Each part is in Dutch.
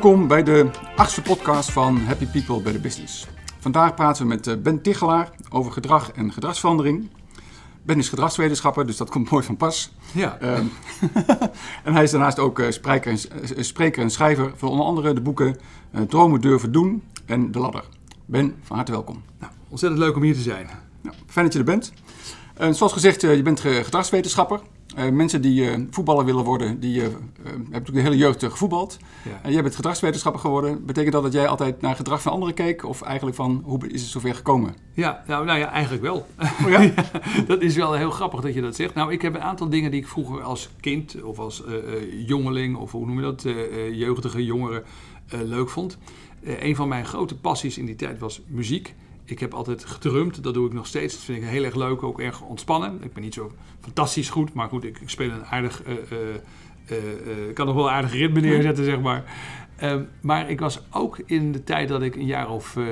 Welkom bij de achtste podcast van Happy People Better Business. Vandaag praten we met eh, Ben Tichelaar over gedrag en gedragsverandering. Ben is gedragswetenschapper, dus dat komt mooi van pas. Ja. Ehm, en hij is daarnaast ook eh, spreker, en, eh, spreker en schrijver van onder andere de boeken eh, Dromen durven doen en De Ladder. Ben, van harte welkom. Nou, ontzettend leuk om hier te zijn. Nou, fijn dat je er bent. Eh, zoals gezegd, eh, je bent ge- gedragswetenschapper. Eh, mensen die voetballer willen worden, die hebben natuurlijk de hele jeugd gevoetbald. Ja. En jij bent gedragswetenschapper geworden. Betekent dat dat jij altijd naar gedrag van anderen keek? Of eigenlijk van, hoe is het zover gekomen? Ja, nou, nou ja, eigenlijk wel. Oh ja? dat is wel heel grappig dat je dat zegt. Nou, ik heb een aantal dingen die ik vroeger als kind of als jongeling of hoe noem je dat, jeugdige jongeren leuk vond. Een van mijn grote passies in die tijd was muziek. Ik heb altijd gedrumd, dat doe ik nog steeds. Dat vind ik heel erg leuk, ook erg ontspannen. Ik ben niet zo fantastisch goed, maar goed, ik, speel een aardig... ik kan nog wel aardig ritme neerzetten, zeg maar. Ehm, maar ik was ook in de tijd dat ik een jaar of eh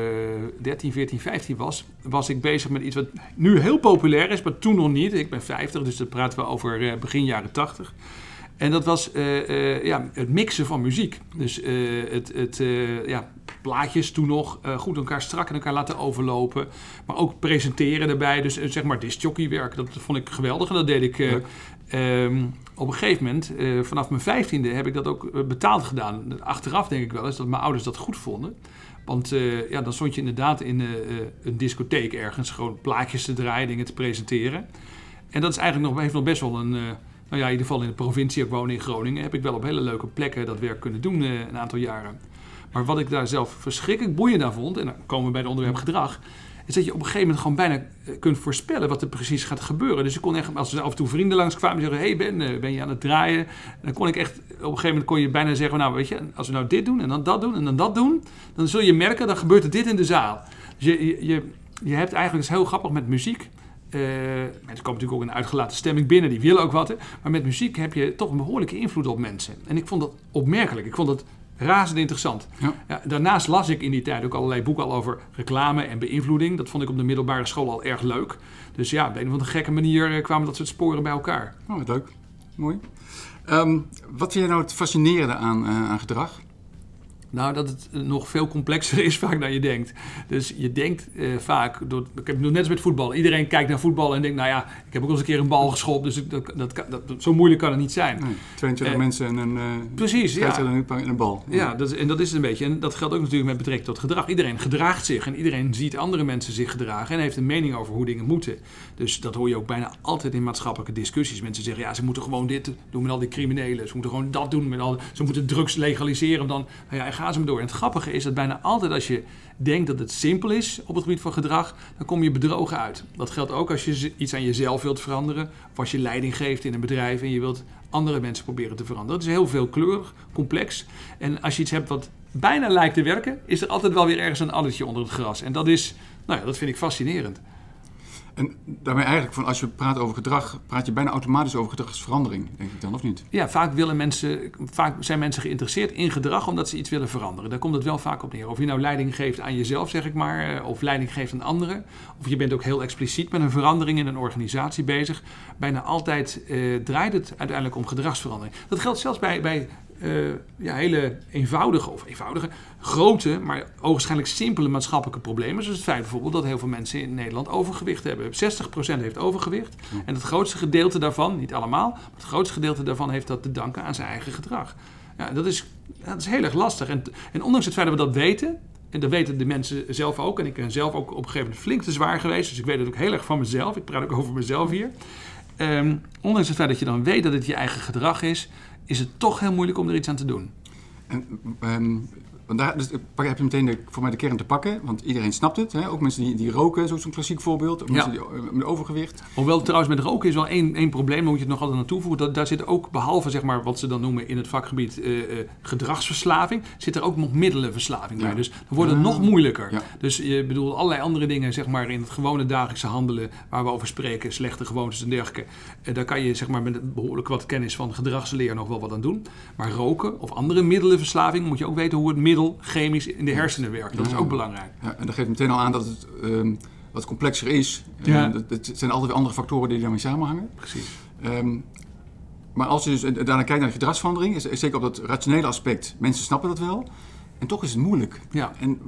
13, 14, 15 was, was ik bezig met iets wat nu heel populair is, maar toen nog niet. Ik ben 50, dus dat praten we over begin jaren 80. En dat was eh, eh, ja, het mixen van muziek. Dus eh, het, het ja, plaatjes toen nog goed elkaar strak in elkaar laten overlopen. Maar ook presenteren daarbij. Dus zeg maar discjockeywerk, dat vond ik geweldig. En dat deed ik eh, ehm, op een gegeven moment, vanaf mijn vijftiende, heb ik dat ook betaald gedaan. Achteraf denk ik wel eens dat mijn ouders dat goed vonden. Want ja, dan stond je inderdaad in een discotheek ergens gewoon plaatjes te draaien, dingen te presenteren. En dat is eigenlijk nog, heeft nog best wel een, nou ja, in ieder geval in de provincie, ik woon in Groningen, heb ik wel op hele leuke plekken dat werk kunnen doen eh, een aantal jaren. Maar wat ik daar zelf verschrikkelijk boeiend aan vond, en dan komen we bij het onderwerp gedrag, is dat je op een gegeven moment gewoon bijna eh, kunt voorspellen wat er precies gaat gebeuren. Dus ik kon echt, als er af en toe vrienden langskwamen, zeggen: Hey Ben, eh, ben je aan het draaien? En dan kon ik echt, op een gegeven moment kon je bijna zeggen: Nou, weet je, als we nou dit doen en dan dat doen en dan dat doen, dan zul je merken, dan gebeurt er dit in de zaal. Dus je, je, je, je hebt eigenlijk, het is heel grappig met muziek. Eh, mensen komen natuurlijk ook in een uitgelaten stemming binnen, die willen ook wat. Hè? Maar met muziek heb je toch een behoorlijke invloed op mensen. En ik vond dat opmerkelijk. Ik vond dat razend interessant. Ja. Ja, daarnaast las ik in die tijd ook allerlei boeken al over reclame en beïnvloeding. Dat vond ik op de middelbare school al erg leuk. Dus ja, op een of andere gekke manier eh, kwamen dat soort sporen bij elkaar. Oh, wat leuk. Mooi. Ehm, wat vind je nou het fascinerende aan, eh, aan gedrag? Nou, dat het nog veel complexer is vaak dan je denkt. Dus je denkt eh, vaak, door, ik heb het net als met voetbal. Iedereen kijkt naar voetbal en denkt, nou ja, ik heb ook al eens een keer een bal geschopt. Dus ik- dat, dat, dat, zo moeilijk kan het niet zijn. Nee, 22 Eh, mensen en een, uh, Precies, ja. en een, en een bal. Ja, dat, is- en dat is het een beetje. En dat geldt ook natuurlijk met betrekking tot gedrag. Iedereen gedraagt zich en iedereen ziet andere mensen zich gedragen en heeft een mening over hoe dingen moeten. Dus dat hoor je ook bijna altijd in maatschappelijke discussies. Mensen zeggen, ja, ze moeten gewoon dit doen met al die criminelen. Ze moeten gewoon dat doen met al Ze moeten drugs legaliseren. Dan, nou ja, en gaan ze maar door. En het grappige is dat bijna altijd als je denkt dat het simpel is op het gebied van gedrag, dan kom je bedrogen uit. Dat geldt ook als je iets aan jezelf wilt veranderen. Of als je leiding geeft in een bedrijf en je wilt andere mensen proberen te veranderen. Dat is heel veelkleurig, complex. En als je iets hebt wat bijna lijkt te werken, is er altijd wel weer ergens een addertje onder het gras. En dat is, nou ja, dat vind ik fascinerend. En daarmee eigenlijk, van als je praat over gedrag, praat je bijna automatisch over gedragsverandering, denk ik dan, of niet? Ja, vaak, willen mensen, vaak zijn mensen geïnteresseerd in gedrag omdat ze iets willen veranderen. Daar komt het wel vaak op neer. Of je nou leiding geeft aan jezelf, zeg ik maar, eh, of leiding geeft aan anderen. Of je bent ook heel expliciet met een verandering in een organisatie bezig. Bijna altijd eh, draait het uiteindelijk om gedragsverandering. Dat geldt zelfs bij, bij eh, ja, hele eenvoudige, of eenvoudige, grote, maar ogenschijnlijk simpele maatschappelijke problemen. Zoals het feit bijvoorbeeld dat heel veel mensen in Nederland overgewicht hebben. 60% heeft overgewicht. En het grootste gedeelte daarvan, niet allemaal, maar het grootste gedeelte daarvan heeft dat te danken aan zijn eigen gedrag. Ja, dat is, dat is heel erg lastig. En, en ondanks het feit dat we dat weten, en dat weten de mensen zelf ook, en ik ben zelf ook op een gegeven moment flink te zwaar geweest, dus ik weet het ook heel erg van mezelf. Ik praat ook over mezelf hier. Ehm, ondanks het feit dat je dan weet dat het je eigen gedrag is, is het toch heel moeilijk om er iets aan te doen. En, ehm, want daar dus, heb je meteen de, voor mij de kern te pakken, want iedereen snapt het. Hè? Ook mensen die, die roken, zo'n zo'n klassiek voorbeeld. Of Ja. mensen die, eh, met overgewicht. Hoewel trouwens met roken is wel één, één probleem, daar moet je het nog altijd aan toevoegen. Dat, daar zit ook, behalve zeg maar, wat ze dan noemen in het vakgebied eh, eh, gedragsverslaving, zit er ook nog middelenverslaving bij. Ja. Dus dan wordt het Ah. nog moeilijker. Ja. Dus je bedoelt allerlei andere dingen zeg maar, in het gewone dagelijkse handelen waar we over spreken, slechte gewoontes en dergelijke. Daar kan je zeg maar, met behoorlijk wat kennis van gedragsleer nog wel wat aan doen. Maar roken of andere middelenverslaving moet je ook weten hoe het middel chemisch in de hersenen werkt. Dat is ook belangrijk. Ja, en dat geeft meteen al aan dat het ehm, wat complexer is. Ja. Dat- Het zijn altijd weer andere factoren die daarmee samenhangen. Precies. Ehm, Maar als je dus daarna kijkt naar de gedragsverandering, is zeker op dat rationele aspect, mensen snappen dat wel. En toch is het moeilijk. Ja. En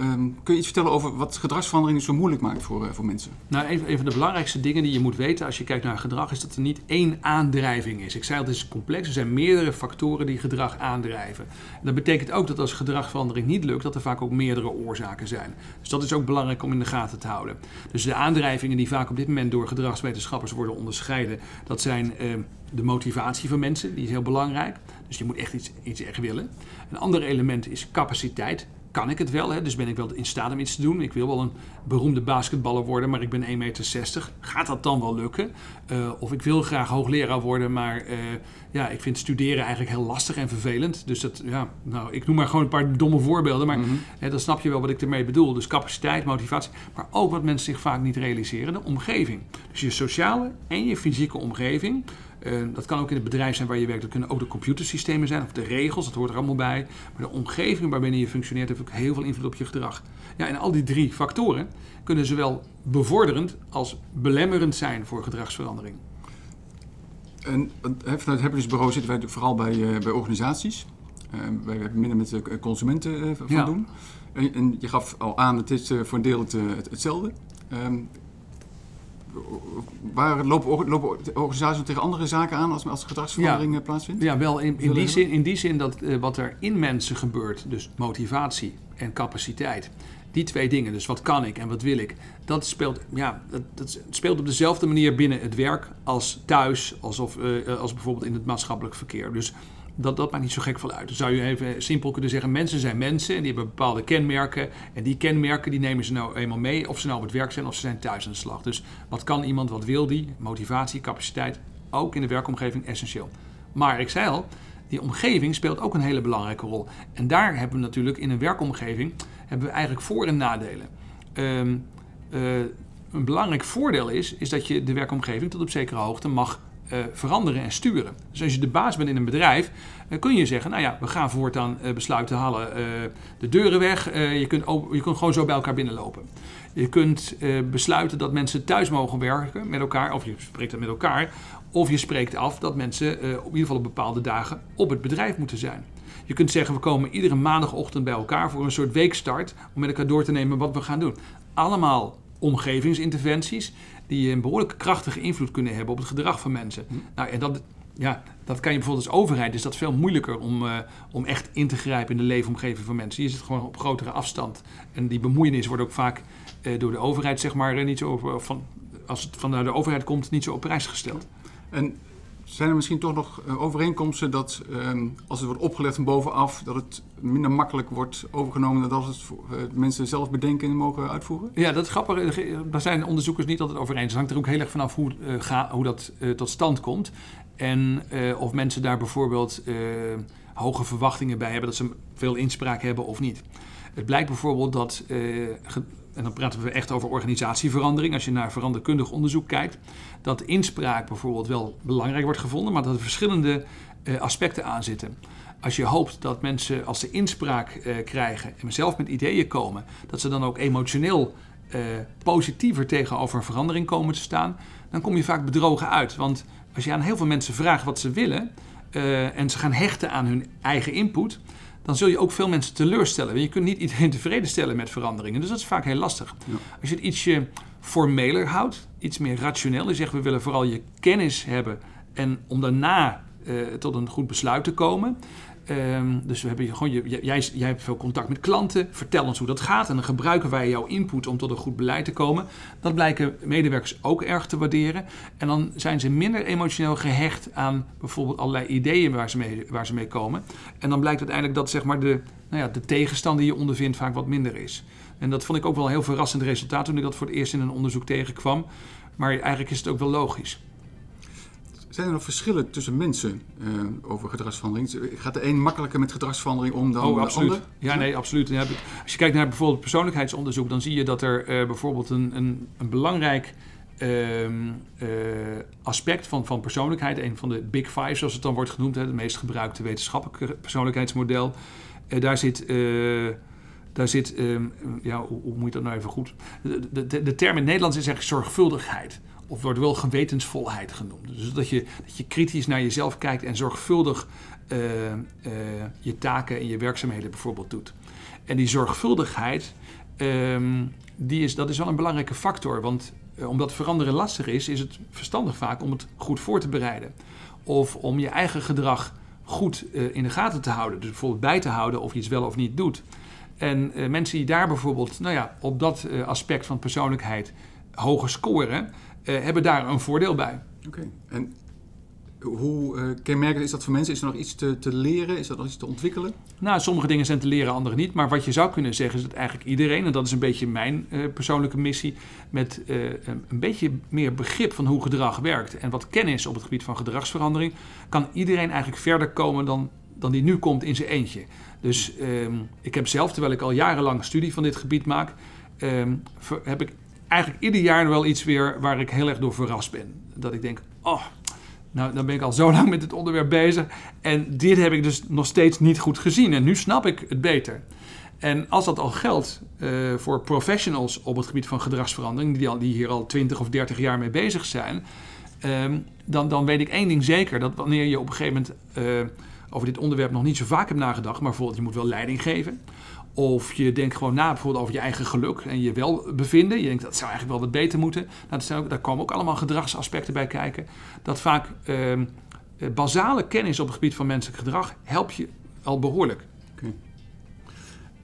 um, kun je iets vertellen over wat gedragsverandering zo moeilijk maakt voor, uh, voor mensen? Nou, een, van de belangrijkste dingen die je moet weten als je kijkt naar gedrag, is dat er niet één aandrijving is. Ik zei al, het is complex. Er zijn meerdere factoren die gedrag aandrijven. En dat betekent ook dat als gedragsverandering niet lukt, dat er vaak ook meerdere oorzaken zijn. Dus dat is ook belangrijk om in de gaten te houden. Dus de aandrijvingen die vaak op dit moment door gedragswetenschappers worden onderscheiden, dat zijn uh, de motivatie van mensen, die is heel belangrijk. Dus je moet echt iets, iets echt willen. Een ander element is capaciteit. Kan ik het wel? Hè? Dus ben ik wel in staat om iets te doen? Ik wil wel een beroemde basketballer worden, maar ik ben 1,60 meter. Gaat dat dan wel lukken? Uh, of ik wil graag hoogleraar worden, maar uh, ja, ik vind studeren eigenlijk heel lastig en vervelend. Dus dat, ja, nou, ik noem maar gewoon een paar domme voorbeelden, maar mm-hmm. hè, dan snap je wel wat ik ermee bedoel. Dus capaciteit, motivatie, maar ook wat mensen zich vaak niet realiseren, de omgeving. Dus je sociale en je fysieke omgeving. Uh, dat kan ook in het bedrijf zijn waar je werkt. Dat kunnen ook de computersystemen zijn of de regels, dat hoort er allemaal bij. Maar de omgeving waarbinnen je functioneert heeft ook heel veel invloed op je gedrag. Ja, en al die drie factoren kunnen zowel bevorderend als belemmerend zijn voor gedragsverandering. En vanuit het Happiness zitten wij vooral bij, uh, bij organisaties. Uh, wij hebben minder met de consumenten van ja. doen. En, en, je gaf al aan, het is voor een deel het, het, hetzelfde. Um, waar lopen, lopen organisaties tegen andere zaken aan als, als gedragsverandering ja, plaatsvindt? Ja, wel in, in, die zin, in die zin dat uh, wat er in mensen gebeurt, dus motivatie en capaciteit, die twee dingen, dus wat kan ik en wat wil ik, dat speelt, ja, dat, dat speelt op dezelfde manier binnen het werk als thuis, alsof, uh, als bijvoorbeeld in het maatschappelijk verkeer. Dus dat, dat maakt niet zo gek veel uit. Dan zou je even simpel kunnen zeggen: mensen zijn mensen en die hebben bepaalde kenmerken. En die kenmerken die nemen ze nou eenmaal mee, of ze nou op het werk zijn of ze zijn thuis aan de slag. Dus wat kan iemand, wat wil die? Motivatie, capaciteit, ook in de werkomgeving essentieel. Maar ik zei al, die omgeving speelt ook een hele belangrijke rol. En daar hebben we natuurlijk in een werkomgeving hebben we eigenlijk voor- en nadelen. Um, uh, een belangrijk voordeel is, is dat je de werkomgeving tot op zekere hoogte mag uh, veranderen en sturen. Dus als je de baas bent in een bedrijf, uh, kun je zeggen: Nou ja, we gaan voortaan uh, besluiten halen de deuren weg. je, kunt je kunt gewoon zo bij elkaar binnenlopen. Je kunt besluiten dat mensen thuis mogen werken met elkaar, of je spreekt dat met elkaar. Of je spreekt af dat mensen op ieder geval op bepaalde dagen op het bedrijf moeten zijn. Je kunt zeggen: We komen iedere maandagochtend bij elkaar voor een soort weekstart om met elkaar door te nemen wat we gaan doen. Allemaal omgevingsinterventies die een behoorlijk krachtige invloed kunnen hebben op het gedrag van mensen. Hm. Nou, en dat, ja, dat kan je bijvoorbeeld als overheid, is dat veel moeilijker om, uh, om echt in te grijpen in de leefomgeving van mensen. Je zit gewoon op grotere afstand. En die bemoeienis wordt ook vaak uh, door de overheid, zeg maar, niet zo van, als het vanuit de overheid komt, niet zo op prijs gesteld. En zijn er misschien toch nog overeenkomsten dat uh, als het wordt opgelegd van bovenaf, dat het minder makkelijk wordt overgenomen dan als het uh, mensen zelf bedenken en mogen uitvoeren? Ja, dat is grappig. Daar zijn onderzoekers niet altijd over eens. Het hangt er ook heel erg vanaf hoe, ga, hoe dat tot stand komt. En of mensen daar bijvoorbeeld hoge verwachtingen bij hebben, dat ze veel inspraak hebben of niet. Het blijkt bijvoorbeeld dat en dan praten we echt over organisatieverandering, als je naar veranderkundig onderzoek kijkt, dat inspraak bijvoorbeeld wel belangrijk wordt gevonden, maar dat er verschillende uh, aspecten aan zitten. Als je hoopt dat mensen, als ze inspraak uh, krijgen en zelf met ideeën komen, dat ze dan ook emotioneel uh, positiever tegenover een verandering komen te staan, dan kom je vaak bedrogen uit. Want als je aan heel veel mensen vraagt wat ze willen en ze gaan hechten aan hun eigen input, dan zul je ook veel mensen teleurstellen. Je kunt niet iedereen tevreden stellen met veranderingen. Dus dat is vaak heel lastig. Ja. Als je het ietsje formeler houdt, iets meer rationeel. Je zegt we willen vooral je kennis hebben en om daarna uh, tot een goed besluit te komen. Um, dus we hebben gewoon, je, jij, jij hebt veel contact met klanten. Vertel ons hoe dat gaat. En dan gebruiken wij jouw input om tot een goed beleid te komen. Dat blijken medewerkers ook erg te waarderen. En dan zijn ze minder emotioneel gehecht aan bijvoorbeeld allerlei ideeën waar ze mee, waar ze mee komen. En dan blijkt uiteindelijk dat zeg maar, de, nou ja, de tegenstand die je ondervindt vaak wat minder is. En dat vond ik ook wel een heel verrassend resultaat toen ik dat voor het eerst in een onderzoek tegenkwam. Maar eigenlijk is het ook wel logisch. Zijn er nog verschillen tussen mensen uh, over gedragsverandering? Gaat de een makkelijker met gedragsverandering om dan oh, absoluut. de ander? Ja, nee, absoluut. Als je kijkt naar bijvoorbeeld persoonlijkheidsonderzoek, dan zie je dat er uh, bijvoorbeeld een, een, een belangrijk uh, aspect van, van persoonlijkheid, een van de big five zoals het dan wordt genoemd, hè, het meest gebruikte wetenschappelijke persoonlijkheidsmodel, daar zit daar zit, um, ja, hoe, hoe, moet je dat nou even goed? De, de, de, term in het Nederlands is eigenlijk zorgvuldigheid of wordt wel gewetensvolheid genoemd. Dus dat je, dat je kritisch naar jezelf kijkt en zorgvuldig uh, uh, je taken en je werkzaamheden bijvoorbeeld doet. En die zorgvuldigheid, um, die is, dat is wel een belangrijke factor. Want uh, omdat veranderen lastig is, is het verstandig vaak om het goed voor te bereiden. Of om je eigen gedrag goed in de gaten te houden. Dus bijvoorbeeld bij te houden of je iets wel of niet doet. En mensen die daar bijvoorbeeld nou ja, op dat aspect van persoonlijkheid hoger scoren, hebben daar een voordeel bij. Oké, en hoe uh, kenmerkend is dat voor mensen? Is er nog iets te, te, leren? Is er nog iets te ontwikkelen? Nou, sommige dingen zijn te leren, andere niet. Maar wat je zou kunnen zeggen is dat eigenlijk iedereen, en dat is een beetje mijn uh, persoonlijke missie, met uh, een beetje meer begrip van hoe gedrag werkt en wat kennis op het gebied van gedragsverandering, kan iedereen eigenlijk verder komen dan, dan die nu komt in zijn eentje. Dus um, ik heb zelf, terwijl ik al jarenlang studie van dit gebied maak, um, heb ik eigenlijk ieder jaar wel iets weer waar ik heel erg door verrast ben. Dat ik denk, oh, nou, dan ben ik al zo lang met het onderwerp bezig. En dit heb ik dus nog steeds niet goed gezien. En nu snap ik het beter. En als dat al geldt uh, voor professionals op het gebied van gedragsverandering, die, al, die hier al 20 of 30 jaar mee bezig zijn, um, dan, dan weet ik één ding zeker: dat wanneer je op een gegeven moment uh, over dit onderwerp nog niet zo vaak hebt nagedacht, maar bijvoorbeeld je moet wel leiding geven. Of je denkt gewoon na bijvoorbeeld over je eigen geluk en je welbevinden. Je denkt dat zou eigenlijk wel wat beter moeten. Nou, zijn ook, daar komen ook allemaal gedragsaspecten bij kijken. Dat vaak uh, basale kennis op het gebied van menselijk gedrag helpt je al behoorlijk. Okay.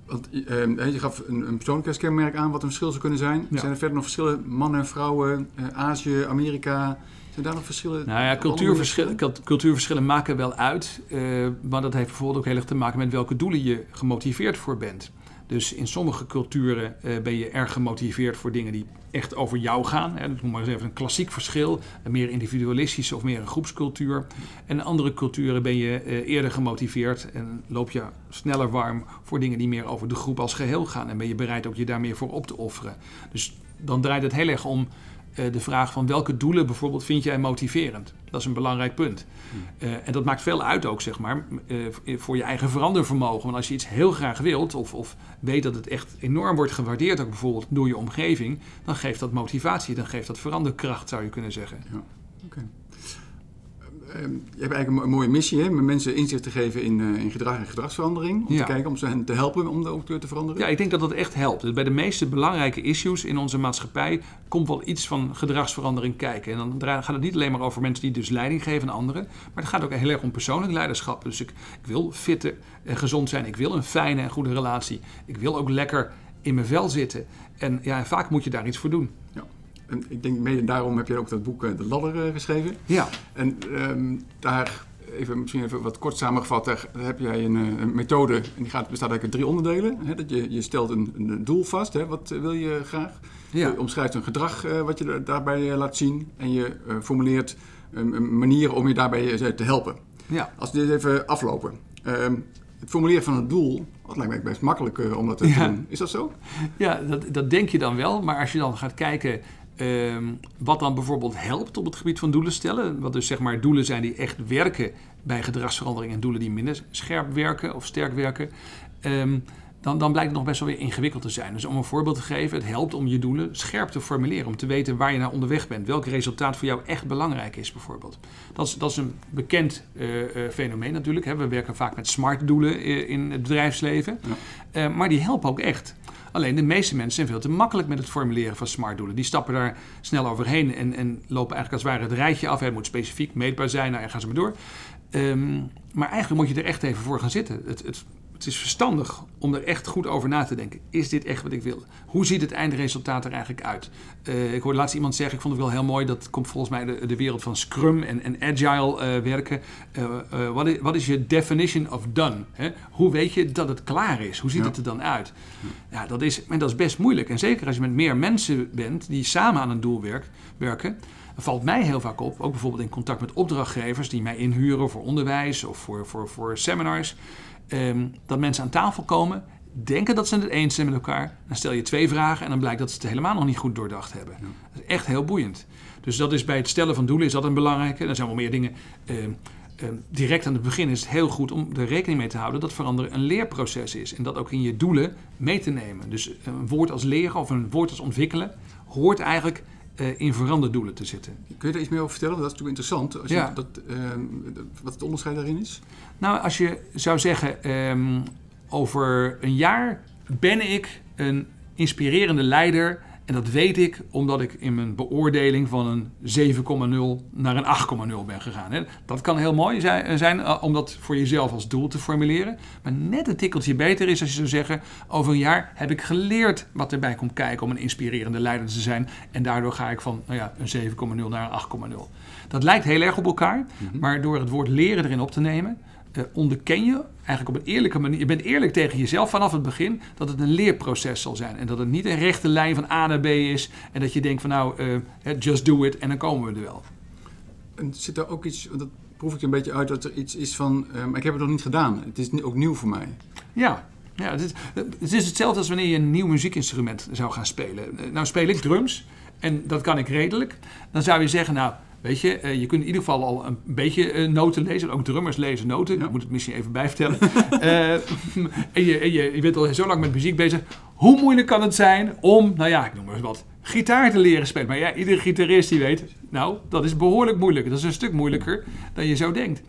Want, uh, je gaf een, een persoonlijkheidskenmerk aan wat een verschil zou kunnen zijn. Ja. Zijn er verder nog verschillen? Mannen, vrouwen, uh, Azië, Amerika? Zijn daar nog verschillen? Nou ja, cultuurverschillen, cultuurverschillen maken wel uit. Uh, maar dat heeft bijvoorbeeld ook heel erg te maken met welke doelen je gemotiveerd voor bent. Dus in sommige culturen uh, ben je erg gemotiveerd voor dingen die echt over jou gaan. Hè. Noem maar eens even een klassiek verschil. Een meer individualistische of meer een groepscultuur. En in andere culturen ben je uh, eerder gemotiveerd en loop je sneller warm voor dingen die meer over de groep als geheel gaan. En ben je bereid ook je daar meer voor op te offeren. Dus dan draait het heel erg om de vraag van welke doelen bijvoorbeeld vind jij motiverend. Dat is een belangrijk punt. Uh, en dat maakt veel uit ook, zeg maar, uh, voor je eigen verandervermogen. Want als je iets heel graag wilt of, of weet dat het echt enorm wordt gewaardeerd, ook bijvoorbeeld door je omgeving, dan geeft dat motivatie, dan geeft dat veranderkracht, zou je kunnen zeggen. Ja, oké. Okay. Ehm, je hebt eigenlijk een, mooie missie, hè? Met mensen inzicht te geven in, uh, in gedrag en gedragsverandering. Om te kijken, om ze hen te helpen om ook te veranderen. Ja, ik denk dat dat echt helpt. Dus bij de meeste belangrijke issues in onze maatschappij komt wel iets van gedragsverandering kijken. En dan gaat het niet alleen maar over mensen die dus leiding geven aan anderen. Maar het gaat ook heel erg om persoonlijk leiderschap. Dus ik, ik wil fitte en gezond zijn. Ik wil een fijne en goede relatie. Ik wil ook lekker in mijn vel zitten. En ja, vaak moet je daar iets voor doen. Ja. En ik denk mede daarom heb je ook dat boek eh, De Ladder eh, geschreven. Ja. En um, daar, even, misschien even wat kort samengevat, daar heb jij een, eh, een methode. En die gaat, bestaat eigenlijk uit drie onderdelen. Hè? Dat je, je stelt een, een doel vast, hè? wat wil je graag? Ja. Je omschrijft een gedrag uh, wat je daarbij laat zien. En je uh, formuleert een manier om je daarbij te helpen. Ja. Als we dit even aflopen. Um, het formuleren van het doel, dat lijkt me best makkelijk om dat te doen. Is dat zo? Ja, dat, dat denk je dan wel. Maar als je dan gaat kijken Um, wat dan bijvoorbeeld helpt op het gebied van doelen stellen. Wat dus zeg maar doelen zijn die echt werken bij gedragsverandering en doelen die minder scherp werken of sterk werken. Um, dan, dan blijkt het nog best wel weer ingewikkeld te zijn. Dus om een voorbeeld te geven, het helpt om je doelen scherp te formuleren. Om te weten waar je naar onderweg bent. Welk resultaat voor jou echt belangrijk is bijvoorbeeld. Dat is, dat is een bekend uh, uh, fenomeen natuurlijk. Hè. We werken vaak met smart doelen in het bedrijfsleven. Ja. Maar die helpen ook echt. Alleen de meeste mensen zijn veel te makkelijk met het formuleren van smart doelen. Die stappen daar snel overheen en, en lopen eigenlijk als het ware het rijtje af. Het moet specifiek meetbaar zijn, nou, en gaan ze maar door. Um, maar eigenlijk moet je er echt even voor gaan zitten. Het, het het is verstandig om er echt goed over na te denken. Is dit echt wat ik wil? Hoe ziet het eindresultaat er eigenlijk uit? Uh, ik hoorde laatst iemand zeggen, ik vond het wel heel mooi, dat komt volgens mij de, de wereld van Scrum en, en Agile uh, werken. Uh, wat, is, wat is je definition of done? Hè? Hoe weet je dat het klaar is? Hoe ziet ja. het er dan uit? Ja, dat is, en dat is best moeilijk. En zeker als je met meer mensen bent die samen aan een doel werkt, werken, valt mij heel vaak op, ook bijvoorbeeld in contact met opdrachtgevers die mij inhuren voor onderwijs of voor, voor, voor seminars um, dat mensen aan tafel komen, denken dat ze het eens zijn met elkaar. Dan stel je twee vragen en dan blijkt dat ze het helemaal nog niet goed doordacht hebben. Ja. Dat is echt heel boeiend. Dus dat is bij het stellen van doelen is dat een belangrijke. Er zijn wel meer dingen. Um, um, direct aan het begin is het heel goed om er rekening mee te houden dat veranderen een leerproces is. En dat ook in je doelen mee te nemen. Dus een woord als leren of een woord als ontwikkelen hoort eigenlijk uh, in veranderdoelen te zitten. Kun je daar iets meer over vertellen? Dat is natuurlijk interessant. Als je ja. dat, uh, wat het onderscheid daarin is? Nou, als je zou zeggen, um, over een jaar ben ik een inspirerende leider en dat weet ik omdat ik in mijn beoordeling van een 7,0 naar een 8,0 ben gegaan. Dat kan heel mooi zijn eh, om dat voor jezelf als doel te formuleren. Maar net een tikkeltje beter is als je zou zeggen: over een jaar heb ik geleerd wat erbij komt kijken om een inspirerende leider te zijn. En daardoor ga ik van nou ja, een 7,0 naar een 8,0. Dat lijkt heel erg op elkaar, mhm. maar door het woord leren erin op te nemen, uh, onderken je eigenlijk op een eerlijke manier. Je bent eerlijk tegen jezelf vanaf het begin dat het een leerproces zal zijn. En dat het niet een rechte lijn van A naar B is. En dat je denkt van nou, uh, just do it en dan komen we er wel. En zit er ook iets, dat proef ik een beetje uit, dat er iets is van, uh, maar ik heb het nog niet gedaan. Het is ook nieuw voor mij. Ja, ja het, is, het is hetzelfde als wanneer je een nieuw muziekinstrument zou gaan spelen. Nou speel ik drums en dat kan ik redelijk. Dan zou je zeggen, nou Weet je, uh, je kunt in ieder geval al een beetje uh, noten lezen. Ook drummers lezen noten. Ja. Ik moet het misschien even bijvertellen. uh, en je, en je, je bent al zo lang met muziek bezig. Hoe moeilijk kan het zijn om, nou ja, ik noem maar eens wat, gitaar te leren spelen? Maar ja, iedere gitarist die weet, nou, dat is behoorlijk moeilijk. Dat is een stuk moeilijker dan je zou, denkt,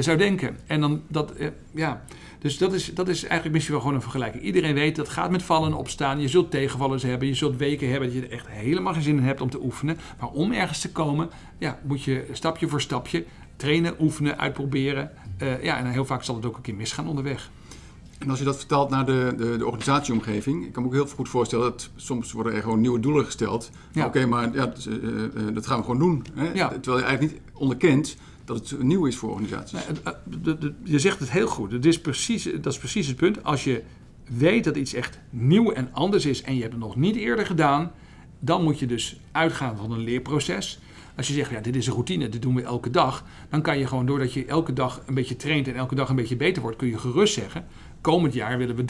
zou denken. En dan dat, ja... Dus dat is, dat is eigenlijk misschien wel gewoon een vergelijking. Iedereen weet dat gaat met vallen en opstaan. Je zult tegenvallers hebben. Je zult weken hebben dat je er echt helemaal geen zin in hebt om te oefenen. Maar om ergens te komen, ja, moet je stapje voor stapje trainen, oefenen, uitproberen. Uh, ja, en heel vaak zal het ook een keer misgaan onderweg. En als je dat vertaalt naar de, de, de organisatieomgeving, ik kan me ook heel goed voorstellen dat soms worden er gewoon nieuwe doelen gesteld. Ja. Oké, maar ja, dat, uh, dat, gaan we gewoon doen. Hè? Ja. Terwijl je eigenlijk niet onderkent dat het nieuw is voor organisaties. je zegt het heel goed. Het is precies, dat is precies het punt. Als je weet dat iets echt nieuw en anders is en je hebt het nog niet eerder gedaan, dan moet je dus uitgaan van een leerproces. Als je zegt, ja, dit is een routine, dit doen we elke dag, dan kan je gewoon doordat je elke dag een beetje traint en elke dag een beetje beter wordt, kun je gerust zeggen, komend jaar willen we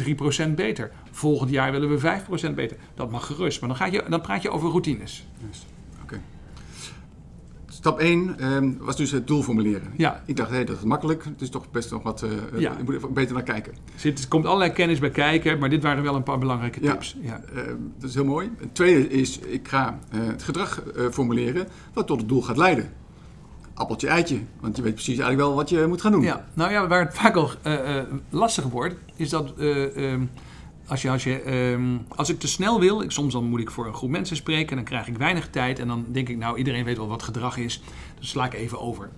3% beter, volgend jaar willen we 5% beter. Dat mag gerust, maar dan, ga je, dan praat je over routines. Stap 1 ehm, was dus het doel formuleren. Ja. Ik dacht, hé, hey, dat is makkelijk. Het is toch best nog wat... Uh, ja. Je moet er beter naar kijken. Er komt allerlei kennis bij kijken, maar dit waren wel een paar belangrijke tips. Ja, uh, dat is heel mooi. Het tweede is, ik ga uh, het gedrag formuleren wat tot het doel gaat leiden. Appeltje, eitje. Want je weet precies eigenlijk wel wat je moet gaan doen. Ja, nou ja, waar het vaak al lastig wordt, is dat... Ehm, als, je, als, ehm, als ik te snel wil, soms dan moet ik voor een groep mensen spreken en dan krijg ik weinig tijd. En dan denk ik, nou, iedereen weet wel wat gedrag is, dus sla ik even over.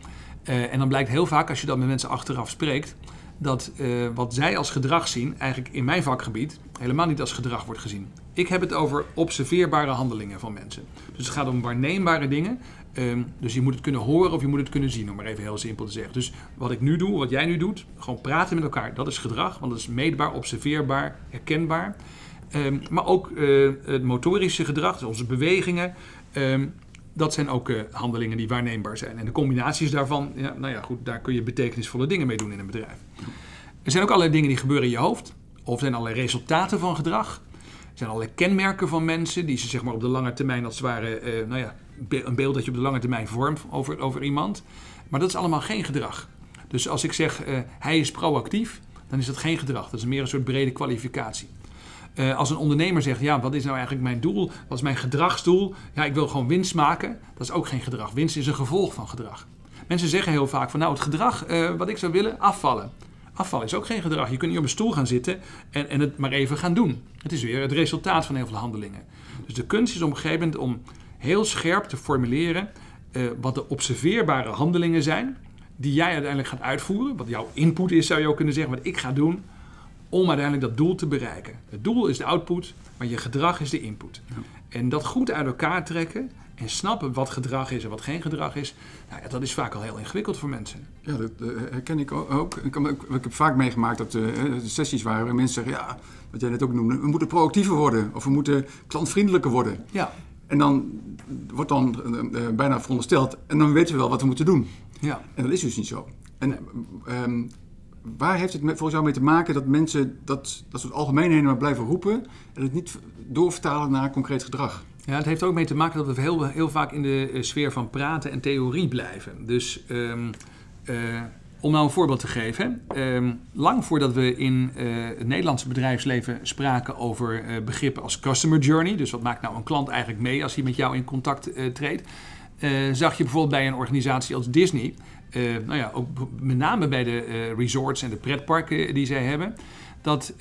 Uh, en dan blijkt heel vaak, als je dan met mensen achteraf spreekt, dat uh, wat zij als gedrag zien, eigenlijk in mijn vakgebied, helemaal niet als gedrag wordt gezien. Ik heb het over observeerbare handelingen van mensen. Dus het gaat om waarneembare dingen. Um, dus je moet het kunnen horen of je moet het kunnen zien, om maar even heel simpel te zeggen. Dus wat ik nu doe, wat jij nu doet, gewoon praten met elkaar, dat is gedrag. Want dat is meetbaar, observeerbaar, herkenbaar. Um, maar ook uh, het motorische gedrag, dus onze bewegingen. Um, dat zijn ook uh, handelingen die waarneembaar zijn. En de combinaties daarvan, ja, nou ja, goed, daar kun je betekenisvolle dingen mee doen in een bedrijf. Er zijn ook allerlei dingen die gebeuren in je hoofd. Of zijn allerlei resultaten van gedrag. Er zijn allerlei kenmerken van mensen die ze zeg maar, op de lange termijn als het ware uh, nou ja, een beeld dat je op de lange termijn vormt over, over iemand. Maar dat is allemaal geen gedrag. Dus als ik zeg uh, hij is proactief, dan is dat geen gedrag. Dat is meer een soort brede kwalificatie. Uh, als een ondernemer zegt, ja, wat is nou eigenlijk mijn doel? Wat is mijn gedragsdoel? Ja, ik wil gewoon winst maken. Dat is ook geen gedrag. Winst is een gevolg van gedrag. Mensen zeggen heel vaak van, nou, het gedrag uh, wat ik zou willen, afvallen. Afvallen is ook geen gedrag. Je kunt niet op een stoel gaan zitten en, en het maar even gaan doen. Het is weer het resultaat van heel veel handelingen. Dus de kunst is op een gegeven moment om heel scherp te formuleren uh, wat de observeerbare handelingen zijn die jij uiteindelijk gaat uitvoeren. Wat jouw input is, zou je ook kunnen zeggen, wat ik ga doen om uiteindelijk dat doel te bereiken. Het doel is de output, maar je gedrag is de input. Ja. En dat goed uit elkaar trekken en snappen wat gedrag is en wat geen gedrag is, nou ja, dat is vaak al heel ingewikkeld voor mensen. Ja, dat herken ik ook. Ik, heb vaak meegemaakt dat er uh, sessies waren waar mensen zeggen, ja, wat jij net ook noemde, we moeten proactiever worden of we moeten klantvriendelijker worden. Ja. En dan wordt dan uh, bijna verondersteld, en dan weten we wel wat we moeten doen. Ja. En dat is dus niet zo. En um, waar heeft het volgens jou mee te maken dat mensen dat, dat soort algemeenheden maar blijven roepen en het niet doorvertalen naar concreet gedrag? Ja, het heeft ook mee te maken dat we heel, heel vaak in de sfeer van praten en theorie blijven. Dus um, uh, om nou een voorbeeld te geven. Ehm, lang voordat we in uh, het Nederlandse bedrijfsleven spraken over uh, begrippen als customer journey. Dus wat maakt nou een klant eigenlijk mee als hij met jou in contact uh, treedt. zag je bijvoorbeeld bij een organisatie als Disney. nou ja, ook met name bij de resorts en de pretparken die zij hebben dat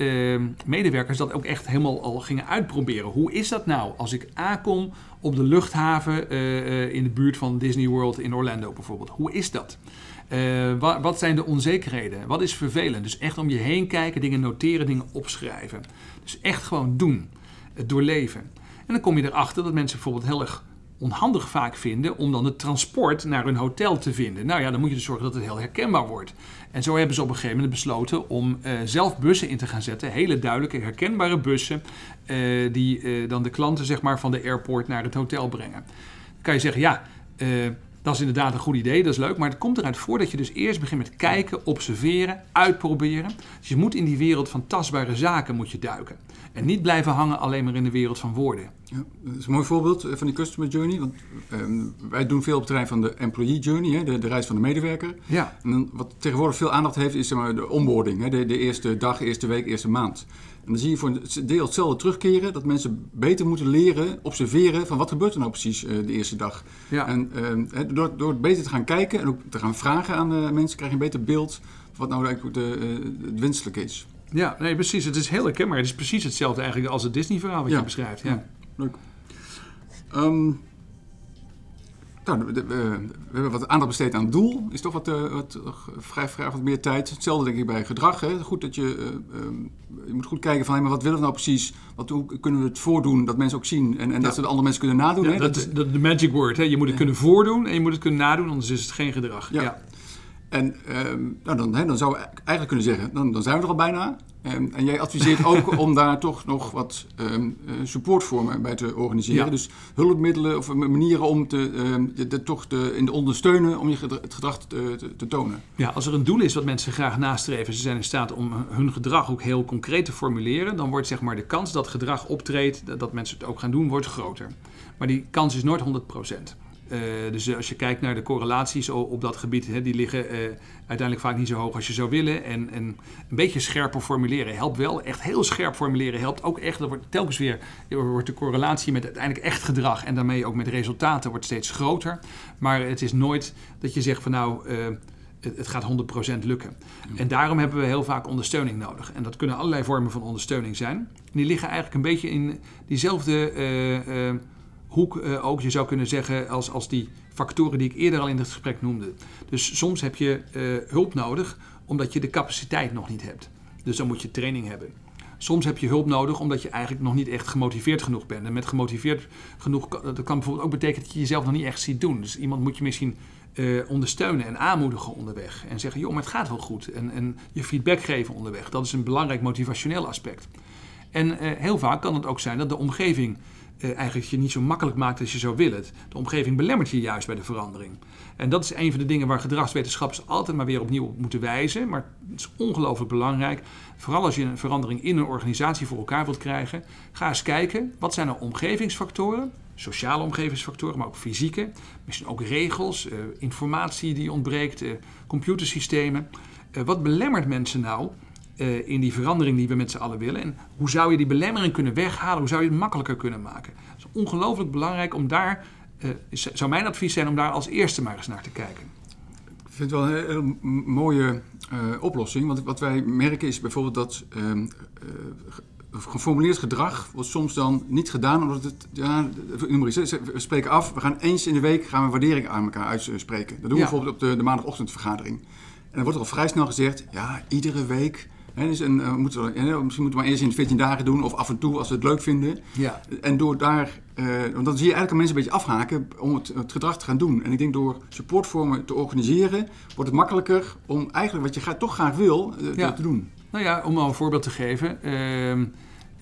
medewerkers dat ook echt helemaal al gingen uitproberen. Hoe is dat nou als ik aankom op de luchthaven in de buurt van Disney World in Orlando bijvoorbeeld? Hoe is dat? Wat, wat, zijn de onzekerheden? Wat is vervelend? Dus echt om je heen kijken, dingen noteren, dingen opschrijven. Dus echt gewoon doen. Het doorleven. En dan kom je erachter dat mensen bijvoorbeeld heel erg onhandig vaak vinden om dan het transport naar hun hotel te vinden. Nou ja, dan moet je dus zorgen dat het heel herkenbaar wordt. En zo hebben ze op een gegeven moment besloten om uh, zelf bussen in te gaan zetten. Hele duidelijke, herkenbare bussen. Uh, die dan de klanten zeg maar, van de airport naar het hotel brengen. Dan kan je zeggen, ja, dat is inderdaad een goed idee, dat is leuk. Maar het komt eruit voor dat je dus eerst begint met kijken, observeren, uitproberen. Dus je moet in die wereld van tastbare zaken moet je duiken. En niet blijven hangen alleen maar in de wereld van woorden. Ja, dat is een mooi voorbeeld eh, van die customer journey. Want ehm, wij doen veel op het terrein van de employee journey, hè, de, de, reis van de medewerker. Ja. En dan, wat tegenwoordig veel aandacht heeft, is zeg maar, de onboarding. Hè, de, de eerste dag, eerste week, eerste maand. En dan zie je voor een deel hetzelfde terugkeren, dat mensen beter moeten leren, observeren van wat gebeurt er nou precies uh, de eerste dag. Ja. En uh, door, door beter te gaan kijken en ook te gaan vragen aan de mensen, krijg je een beter beeld van wat nou eigenlijk de, uh, het wenselijk is. Ja, nee, precies. Het is heel herkenbaar. Het is precies hetzelfde eigenlijk als het Disney-verhaal wat ja. je beschrijft. Ja. ja. Leuk. Um, nou, we, we, hebben wat aandacht besteed aan het doel. Is toch wat, uh, wat vrij, vrij wat meer tijd. Hetzelfde denk ik bij gedrag. Hè. Goed dat je, uh, um, je moet goed kijken van, hey, maar wat willen we nou precies? Wat, hoe kunnen we het voordoen dat mensen ook zien en, en ja. dat ze de andere mensen kunnen nadoen? Ja, hè? Dat, is de, de magic word. Hè. Je moet het kunnen voordoen en je moet het kunnen nadoen, anders is het geen gedrag. Ja. En um, nou, dan, hè, dan zou we eigenlijk kunnen zeggen, dan, dan zijn we er al bijna. Um, en jij adviseert ook om daar toch nog wat um, supportvormen bij te organiseren. Ja. Dus hulpmiddelen of manieren om te, de, toch te, in de ondersteunen om je gedrag, het gedrag te, te, te, tonen. Ja, als er een doel is wat mensen graag nastreven, ze zijn in staat om hun gedrag ook heel concreet te formuleren, dan wordt zeg maar de kans dat gedrag optreedt, dat, dat mensen het ook gaan doen, wordt groter. Maar die kans is nooit 100 procent. Uh, dus als je kijkt naar de correlaties op dat gebied, hè, die liggen uh, uiteindelijk vaak niet zo hoog als je zou willen. En, en, een beetje scherper formuleren helpt wel. Echt heel scherp formuleren helpt ook echt. Dat wordt telkens weer wordt de correlatie met uiteindelijk echt gedrag en daarmee ook met resultaten wordt steeds groter. Maar het is nooit dat je zegt van nou. Uh, het, gaat 100% lukken. En daarom hebben we heel vaak ondersteuning nodig. En dat kunnen allerlei vormen van ondersteuning zijn. En die liggen eigenlijk een beetje in diezelfde hoek uh, ook, je zou kunnen zeggen, als, als die factoren die ik eerder al in het gesprek noemde. Dus soms heb je uh, hulp nodig omdat je de capaciteit nog niet hebt. Dus dan moet je training hebben. Soms heb je hulp nodig omdat je eigenlijk nog niet echt gemotiveerd genoeg bent. En met gemotiveerd genoeg, dat kan bijvoorbeeld ook betekenen dat je jezelf nog niet echt ziet doen. Dus iemand moet je misschien uh, ondersteunen en aanmoedigen onderweg. En zeggen, joh, maar het gaat wel goed. En, en je feedback geven onderweg. Dat is een belangrijk motivationeel aspect. En heel vaak kan het ook zijn dat de omgeving eigenlijk je niet zo makkelijk maakt als je zou willen. De omgeving belemmert je juist bij de verandering. En dat is een van de dingen waar gedragswetenschappers altijd maar weer opnieuw op moeten wijzen. Maar het is ongelooflijk belangrijk. Vooral als je een verandering in een organisatie voor elkaar wilt krijgen. Ga eens kijken, wat zijn er omgevingsfactoren? Sociale omgevingsfactoren, maar ook fysieke. Misschien ook regels, uh, informatie die ontbreekt, uh, computersystemen. wat belemmert mensen nou uh, in die verandering die we met z'n allen willen. En hoe zou je die belemmering kunnen weghalen? Hoe zou je het makkelijker kunnen maken? Het is ongelooflijk belangrijk om daar, uh, zou mijn advies zijn om daar als eerste maar eens naar te kijken. Ik vind het wel een hele mooie uh, oplossing. Want wat wij merken is bijvoorbeeld dat ehm, geformuleerd gedrag wordt soms dan niet gedaan omdat het, ja, we spreken af, we gaan eens in de week gaan we waardering aan elkaar uitspreken. Dat doen we ja. bijvoorbeeld op de, de maandagochtendvergadering. En dan wordt er al vrij snel gezegd, ja, iedere week Dus en, uh, moeten we, he, misschien moeten we maar eerst in 14 dagen doen of af en toe als we het leuk vinden. Ja. En door daar, uh, want dan zie je eigenlijk mensen een beetje afhaken om het, het, gedrag te gaan doen. En ik denk door supportvormen te organiseren, wordt het makkelijker om eigenlijk wat je gaat, toch graag wil, ja. te doen. Nou ja, om al een voorbeeld te geven. Uh,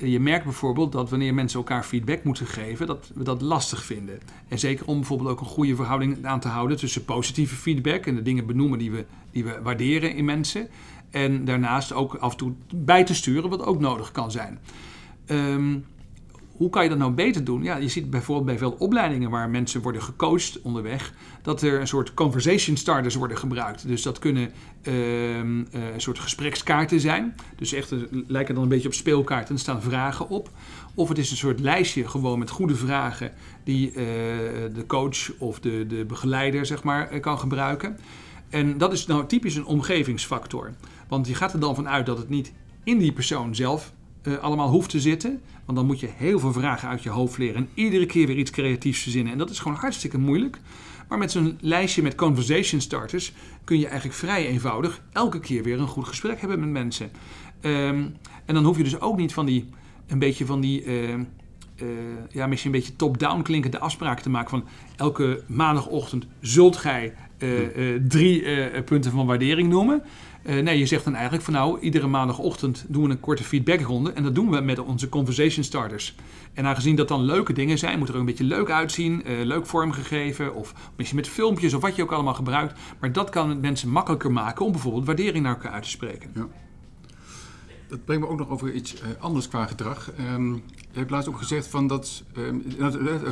je merkt bijvoorbeeld dat wanneer mensen elkaar feedback moeten geven, dat we dat lastig vinden. En zeker om bijvoorbeeld ook een goede verhouding aan te houden tussen positieve feedback en de dingen benoemen die we, die we waarderen in mensen. En daarnaast ook af en toe bij te sturen, wat ook nodig kan zijn. Um, hoe kan je dat nou beter doen? Ja, je ziet bijvoorbeeld bij veel opleidingen waar mensen worden gecoacht onderweg, dat er een soort conversation starters worden gebruikt. Dus dat kunnen ehm, eh, een soort gesprekskaarten zijn. Dus echt uh, lijken dan een beetje op speelkaarten en er staan vragen op. Of het is een soort lijstje gewoon met goede vragen die uh, de coach of de, de begeleider zeg maar, kan gebruiken. En dat is nou typisch een omgevingsfactor. Want je gaat er dan vanuit dat het niet in die persoon zelf uh, allemaal hoeft te zitten. Want dan moet je heel veel vragen uit je hoofd leren en iedere keer weer iets creatiefs verzinnen. En dat is gewoon hartstikke moeilijk. Maar met zo'n lijstje met conversation starters kun je eigenlijk vrij eenvoudig elke keer weer een goed gesprek hebben met mensen. Um, en dan hoef je dus ook niet van die, een beetje van die, uh, uh, ja, misschien een beetje top-down klinkende afspraken te maken van elke maandagochtend zult gij drie punten van waardering noemen. Uh, nee, je zegt dan eigenlijk van nou, iedere maandagochtend doen we een korte feedbackronde. En dat doen we met onze conversation starters. En aangezien dat dan leuke dingen zijn, moet er ook een beetje leuk uitzien, leuk vormgegeven. Of misschien met filmpjes of wat je ook allemaal gebruikt. Maar dat kan mensen makkelijker maken om bijvoorbeeld waardering naar elkaar uit te spreken. Ja dat brengt me ook nog over iets uh, anders qua gedrag. Um, je hebt laatst ook gezegd van dat um,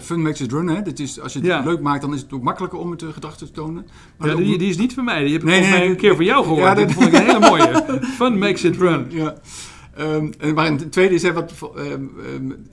fun makes it run. Hè? Dat is, als je het ja. leuk maakt, dan is het ook makkelijker om het uh, gedrag te tonen. Maar ja, die, die, is niet van mij. Die heb ik nee, nee, een keer van jou gehoord. Ja, dat vond ik een hele mooie. fun makes it run. Ja. Um, en maar een tweede is, hè, wat, um, um,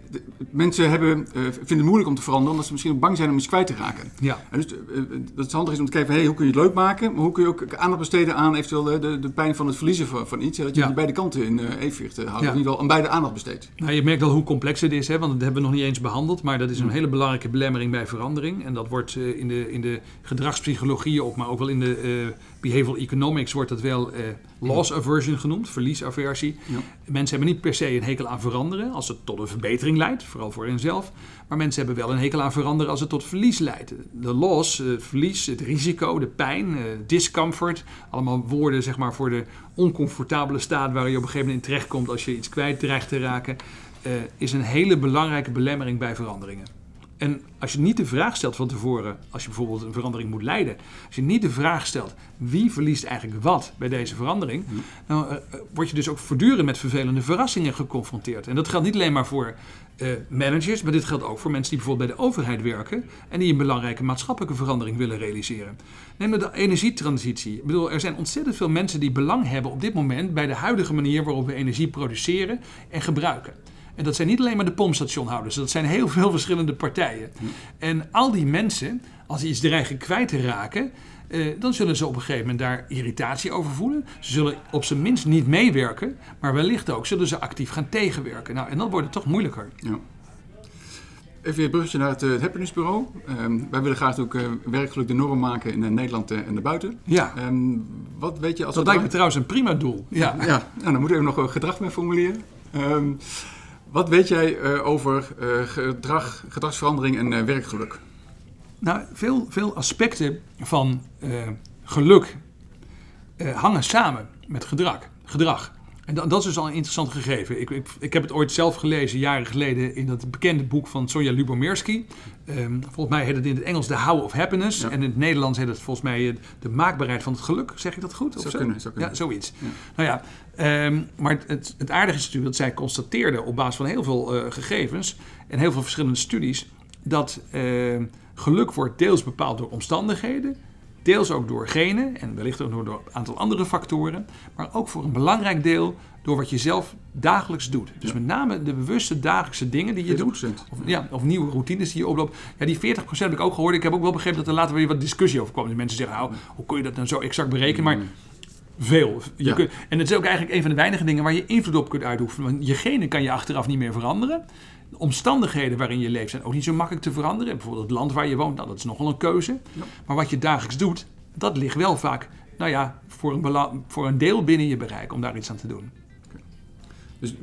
mensen hebben, uh, vinden het moeilijk om te veranderen, omdat ze misschien bang zijn om iets kwijt te raken. Ja. En dus uh, dat het handig is om te kijken, hey, hoe kun je het leuk maken, maar hoe kun je ook aandacht besteden aan eventueel de, de pijn van het verliezen van, van iets. Hè, dat je ja. beide kanten in evenwicht houdt, ja. of in ieder geval aan beide aandacht besteedt. Nou, je merkt al hoe complex het is, hè, want dat hebben we nog niet eens behandeld, maar dat is een hele belangrijke belemmering bij verandering. En dat wordt in, de, in de gedragspsychologie ook, maar ook wel in de behavioral economics wordt dat wel loss aversion genoemd, verliesaversie. Ja. Mensen hebben niet per se een hekel aan veranderen als het tot een verbetering leidt, vooral voor henzelf. Maar mensen hebben wel een hekel aan veranderen als het tot verlies leidt. De loss, het verlies, het risico, de pijn, discomfort. Allemaal woorden zeg maar, voor de oncomfortabele staat waar je op een gegeven moment in terechtkomt als je iets kwijt dreigt te raken. Uh, is een hele belangrijke belemmering bij veranderingen. En als je niet de vraag stelt van tevoren, als je bijvoorbeeld een verandering moet leiden, als je niet de vraag stelt wie verliest eigenlijk wat bij deze verandering, mm. dan uh, word je dus ook voortdurend met vervelende verrassingen geconfronteerd. En dat geldt niet alleen maar voor uh, managers, maar dit geldt ook voor mensen die bijvoorbeeld bij de overheid werken en die een belangrijke maatschappelijke verandering willen realiseren. Neem nou de energietransitie. Ik bedoel, er zijn ontzettend veel mensen die belang hebben op dit moment bij de huidige manier waarop we energie produceren en gebruiken. En dat zijn niet alleen maar de pompstationhouders, dat zijn heel veel verschillende partijen. En al die mensen, als die iets dreigen kwijt te raken, eh, dan zullen ze op een gegeven moment daar irritatie over voelen. Ze zullen op zijn minst niet meewerken, maar wellicht ook zullen ze actief gaan tegenwerken. Nou, en dan wordt het toch moeilijker. Ja. Even een bruggetje naar het, uh, het Happinessbureau. Um, wij willen graag ook uh, werkelijk de norm maken in Nederland en daarbuiten. Ja. Um, wat weet je als dat lijkt me trouwens een prima doel. Ja, ja. Nou, dan moeten we even nog gedrag mee formuleren. Um, wat weet jij uh, over uh, gedrag, gedragsverandering en uh, werkgeluk? Nou, veel, veel aspecten van geluk hangen samen met gedrag. gedrag. En dat, dat, is dus al een interessant gegeven. Ik, ik, ik, heb het ooit zelf gelezen, jaren geleden, in dat bekende boek van Sonja Lubomirski. Um, volgens mij heet het in het Engels The How of Happiness. En in het Nederlands heet het volgens mij De Maakbaarheid van het Geluk. Zeg ik dat goed? Zou zo? kunnen, zou kunnen. Ja, zoiets. Ja. Nou ja, um, maar het, het, aardige is natuurlijk dat zij constateerde op basis van heel veel uh, gegevens en heel veel verschillende studies, dat uh, geluk wordt deels bepaald door omstandigheden, Deels ook door genen en wellicht ook door een aantal andere factoren. Maar ook voor een belangrijk deel door wat je zelf dagelijks doet. Dus met name de bewuste dagelijkse dingen die je doet. Of, ja, of nieuwe routines die je oploopt. Ja, die 40% heb ik ook gehoord. Ik heb ook wel begrepen dat er later weer wat discussie over kwam. Dus mensen zeggen, nou, hoe kun je dat nou zo exact berekenen? Maar veel. Je kunt, en het is ook eigenlijk een van de weinige dingen waar je invloed op kunt uitoefenen. Want je genen kan je achteraf niet meer veranderen. De omstandigheden waarin je leeft zijn ook niet zo makkelijk te veranderen. Bijvoorbeeld het land waar je woont, nou, dat is nogal een keuze. Maar wat je dagelijks doet, dat ligt wel vaak, nou ja, voor een, voor een deel binnen je bereik om daar iets aan te doen. Dus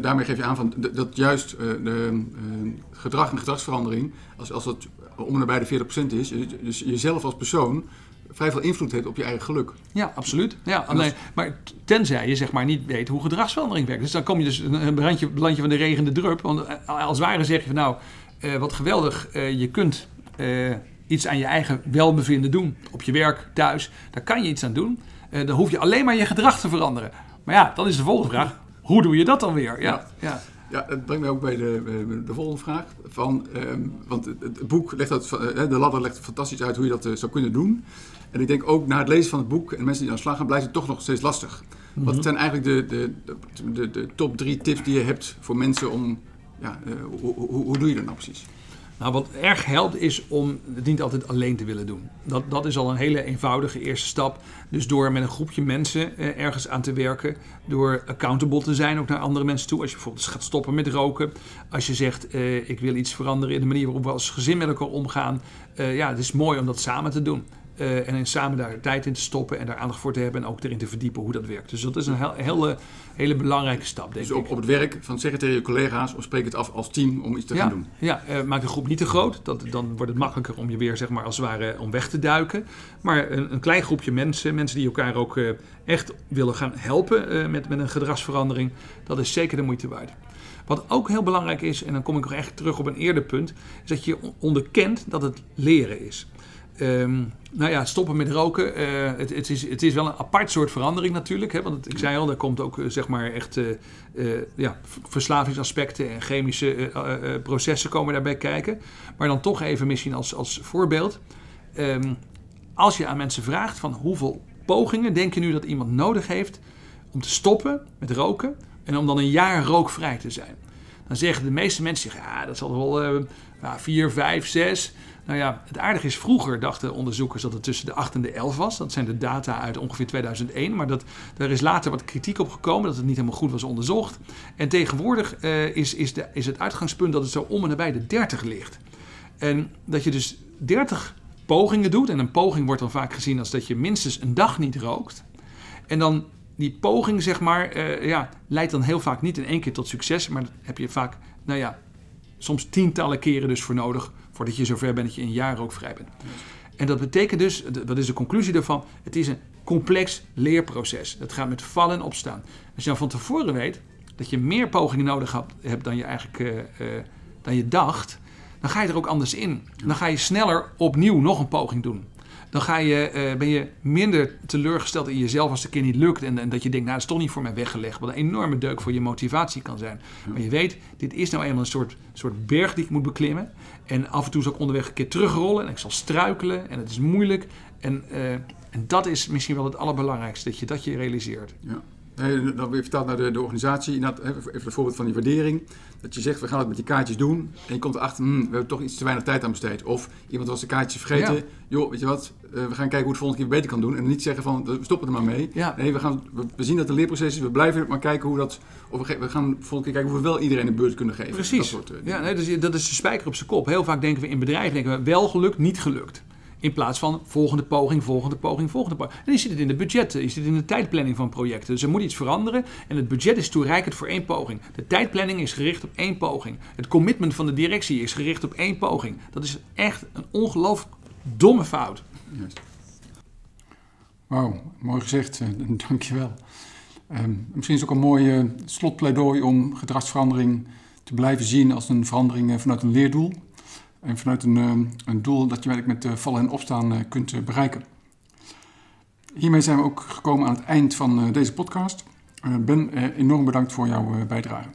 daarmee geef je aan van dat juist uh, de uh, gedrag en gedragsverandering, als, als dat om en nabij de 40% is, dus jezelf als persoon vrij veel invloed heeft op je eigen geluk. Ja, absoluut. Ja, alleen, maar tenzij je zeg maar niet weet hoe gedragsverandering werkt. Dus dan kom je dus een randje, landje van de regende drup. Want eh, als ware zeg je van nou, uh, wat geweldig, uh, je kunt uh, iets aan je eigen welbevinden doen. Op je werk, thuis, daar kan je iets aan doen. dan hoef je alleen maar je gedrag te veranderen. Maar ja, dan is de volgende vraag, hoe doe je dat dan weer? Ja, ja. Ja, dat brengt mij ook bij de, de volgende vraag. Van, ehm, want het, boek legt dat, de ladder legt fantastisch uit hoe je dat zou kunnen doen. En ik denk ook na het lezen van het boek en mensen die aan de slag gaan, blijft het toch nog steeds lastig. Wat mhm. zijn eigenlijk de, de, de, de, top drie tips die je hebt voor mensen om, ja, hoe, hoe, hoe doe je dat nou precies? Nou, wat erg helpt is om het niet altijd alleen te willen doen. Dat, dat is al een hele eenvoudige eerste stap. Dus door met een groepje mensen eh, ergens aan te werken, door accountable te zijn ook naar andere mensen toe. Als je bijvoorbeeld gaat stoppen met roken, als je zegt eh, ik wil iets veranderen in de manier waarop we als gezin met elkaar omgaan. Uh, ja, het is mooi om dat samen te doen. Uh, en samen daar tijd in te stoppen en daar aandacht voor te hebben en ook erin te verdiepen hoe dat werkt. Dus dat is een heel, hele, hele belangrijke stap, denk dus op, ik. op het werk van zeggen tegen je collega's of spreek het af als team om iets te gaan doen. Ja, uh, maak de groep niet te groot. Dat, dan wordt het makkelijker om je weer zeg maar, als het ware om weg te duiken. Maar een, een klein groepje mensen, mensen die elkaar ook uh, echt willen gaan helpen met, met een gedragsverandering, dat is zeker de moeite waard. Wat ook heel belangrijk is, en dan kom ik nog echt terug op een eerder punt, is dat je onderkent dat het leren is. Um, nou ja, stoppen met roken. Uh, het, het, is, het is wel een apart soort verandering natuurlijk. Hè, want ik zei al, daar komt ook uh, zeg maar echt uh, ja, verslavingsaspecten en chemische processen komen daarbij kijken. Maar dan toch even misschien als, als voorbeeld. Um, als je aan mensen vraagt van hoeveel pogingen denk je nu dat iemand nodig heeft om te stoppen met roken en om dan een jaar rookvrij te zijn? Dan zeggen de meeste mensen, ja, dat zal wel vier, vijf, zes. Nou ja, het aardige is, vroeger dachten onderzoekers dat het tussen de 8 en de 11 was. Dat zijn de data uit ongeveer 2001. Maar dat, daar is later wat kritiek op gekomen dat het niet helemaal goed was onderzocht. En tegenwoordig uh, is, is, de, is het uitgangspunt dat het zo om en nabij de 30 ligt. En dat je dus 30 pogingen doet. En een poging wordt dan vaak gezien als dat je minstens een dag niet rookt. En dan die poging, zeg maar, uh, ja, leidt dan heel vaak niet in één keer tot succes. Maar dat heb je vaak, nou ja, soms tientallen keren dus voor nodig voordat je zover bent dat je een jaar ook vrij bent. En dat betekent dus, wat is de conclusie daarvan? Het is een complex leerproces. Het gaat met vallen en opstaan. Als je dan van tevoren weet dat je meer pogingen nodig hebt dan je eigenlijk uh, uh, dan je dacht, dan ga je er ook anders in. Dan ga je sneller opnieuw nog een poging doen dan ga je, uh, ben je minder teleurgesteld in jezelf als het een keer niet lukt. En, en, dat je denkt, nou, het is toch niet voor mij weggelegd. Wat een enorme deuk voor je motivatie kan zijn. Maar je weet, dit is nou eenmaal een soort, soort berg die ik moet beklimmen. En af en toe zal ik onderweg een keer terugrollen. En ik zal struikelen. En het is moeilijk. En, uh, en dat is misschien wel het allerbelangrijkste, dat je dat je realiseert. Ja. Nee, dan weer vertaald naar de, de organisatie. Even het voorbeeld van die waardering. Dat je zegt, we gaan het met die kaartjes doen. En je komt erachter, hmm, we hebben toch iets te weinig tijd aan besteed. Of iemand was de kaartjes vergeten. Ja. Joh, weet je wat, uh, we gaan kijken hoe het volgende keer beter kan doen. En niet zeggen van, we stoppen er maar mee. Ja. Nee, we, gaan, we, zien dat het een leerproces is. We blijven maar kijken hoe dat... Of we, we gaan volgende keer kijken hoe we wel iedereen een beurt kunnen geven. Precies. Dat, soort, uh, ja, nee, dus, dat is de spijker op zijn kop. Heel vaak denken we in bedrijven, denken we wel gelukt, niet gelukt. In plaats van volgende poging, volgende poging, volgende poging. En je ziet het in de budgetten, ziet het in de tijdplanning van projecten. Dus er moet iets veranderen en het budget is toereikend voor één poging. De tijdplanning is gericht op één poging. Het commitment van de directie is gericht op één poging. Dat is echt een ongelooflijk domme fout. Juist. Wauw, mooi gezegd. Dankjewel. Um, misschien is het ook een mooi uh, slotpleidooi om gedragsverandering te blijven zien als een verandering uh, vanuit een leerdoel. En vanuit een, eh, een doel dat je met vallen en opstaan eh, kunt eh, bereiken. Hiermee zijn we ook gekomen aan het eind van deze podcast. Ben, enorm bedankt voor jouw bijdrage.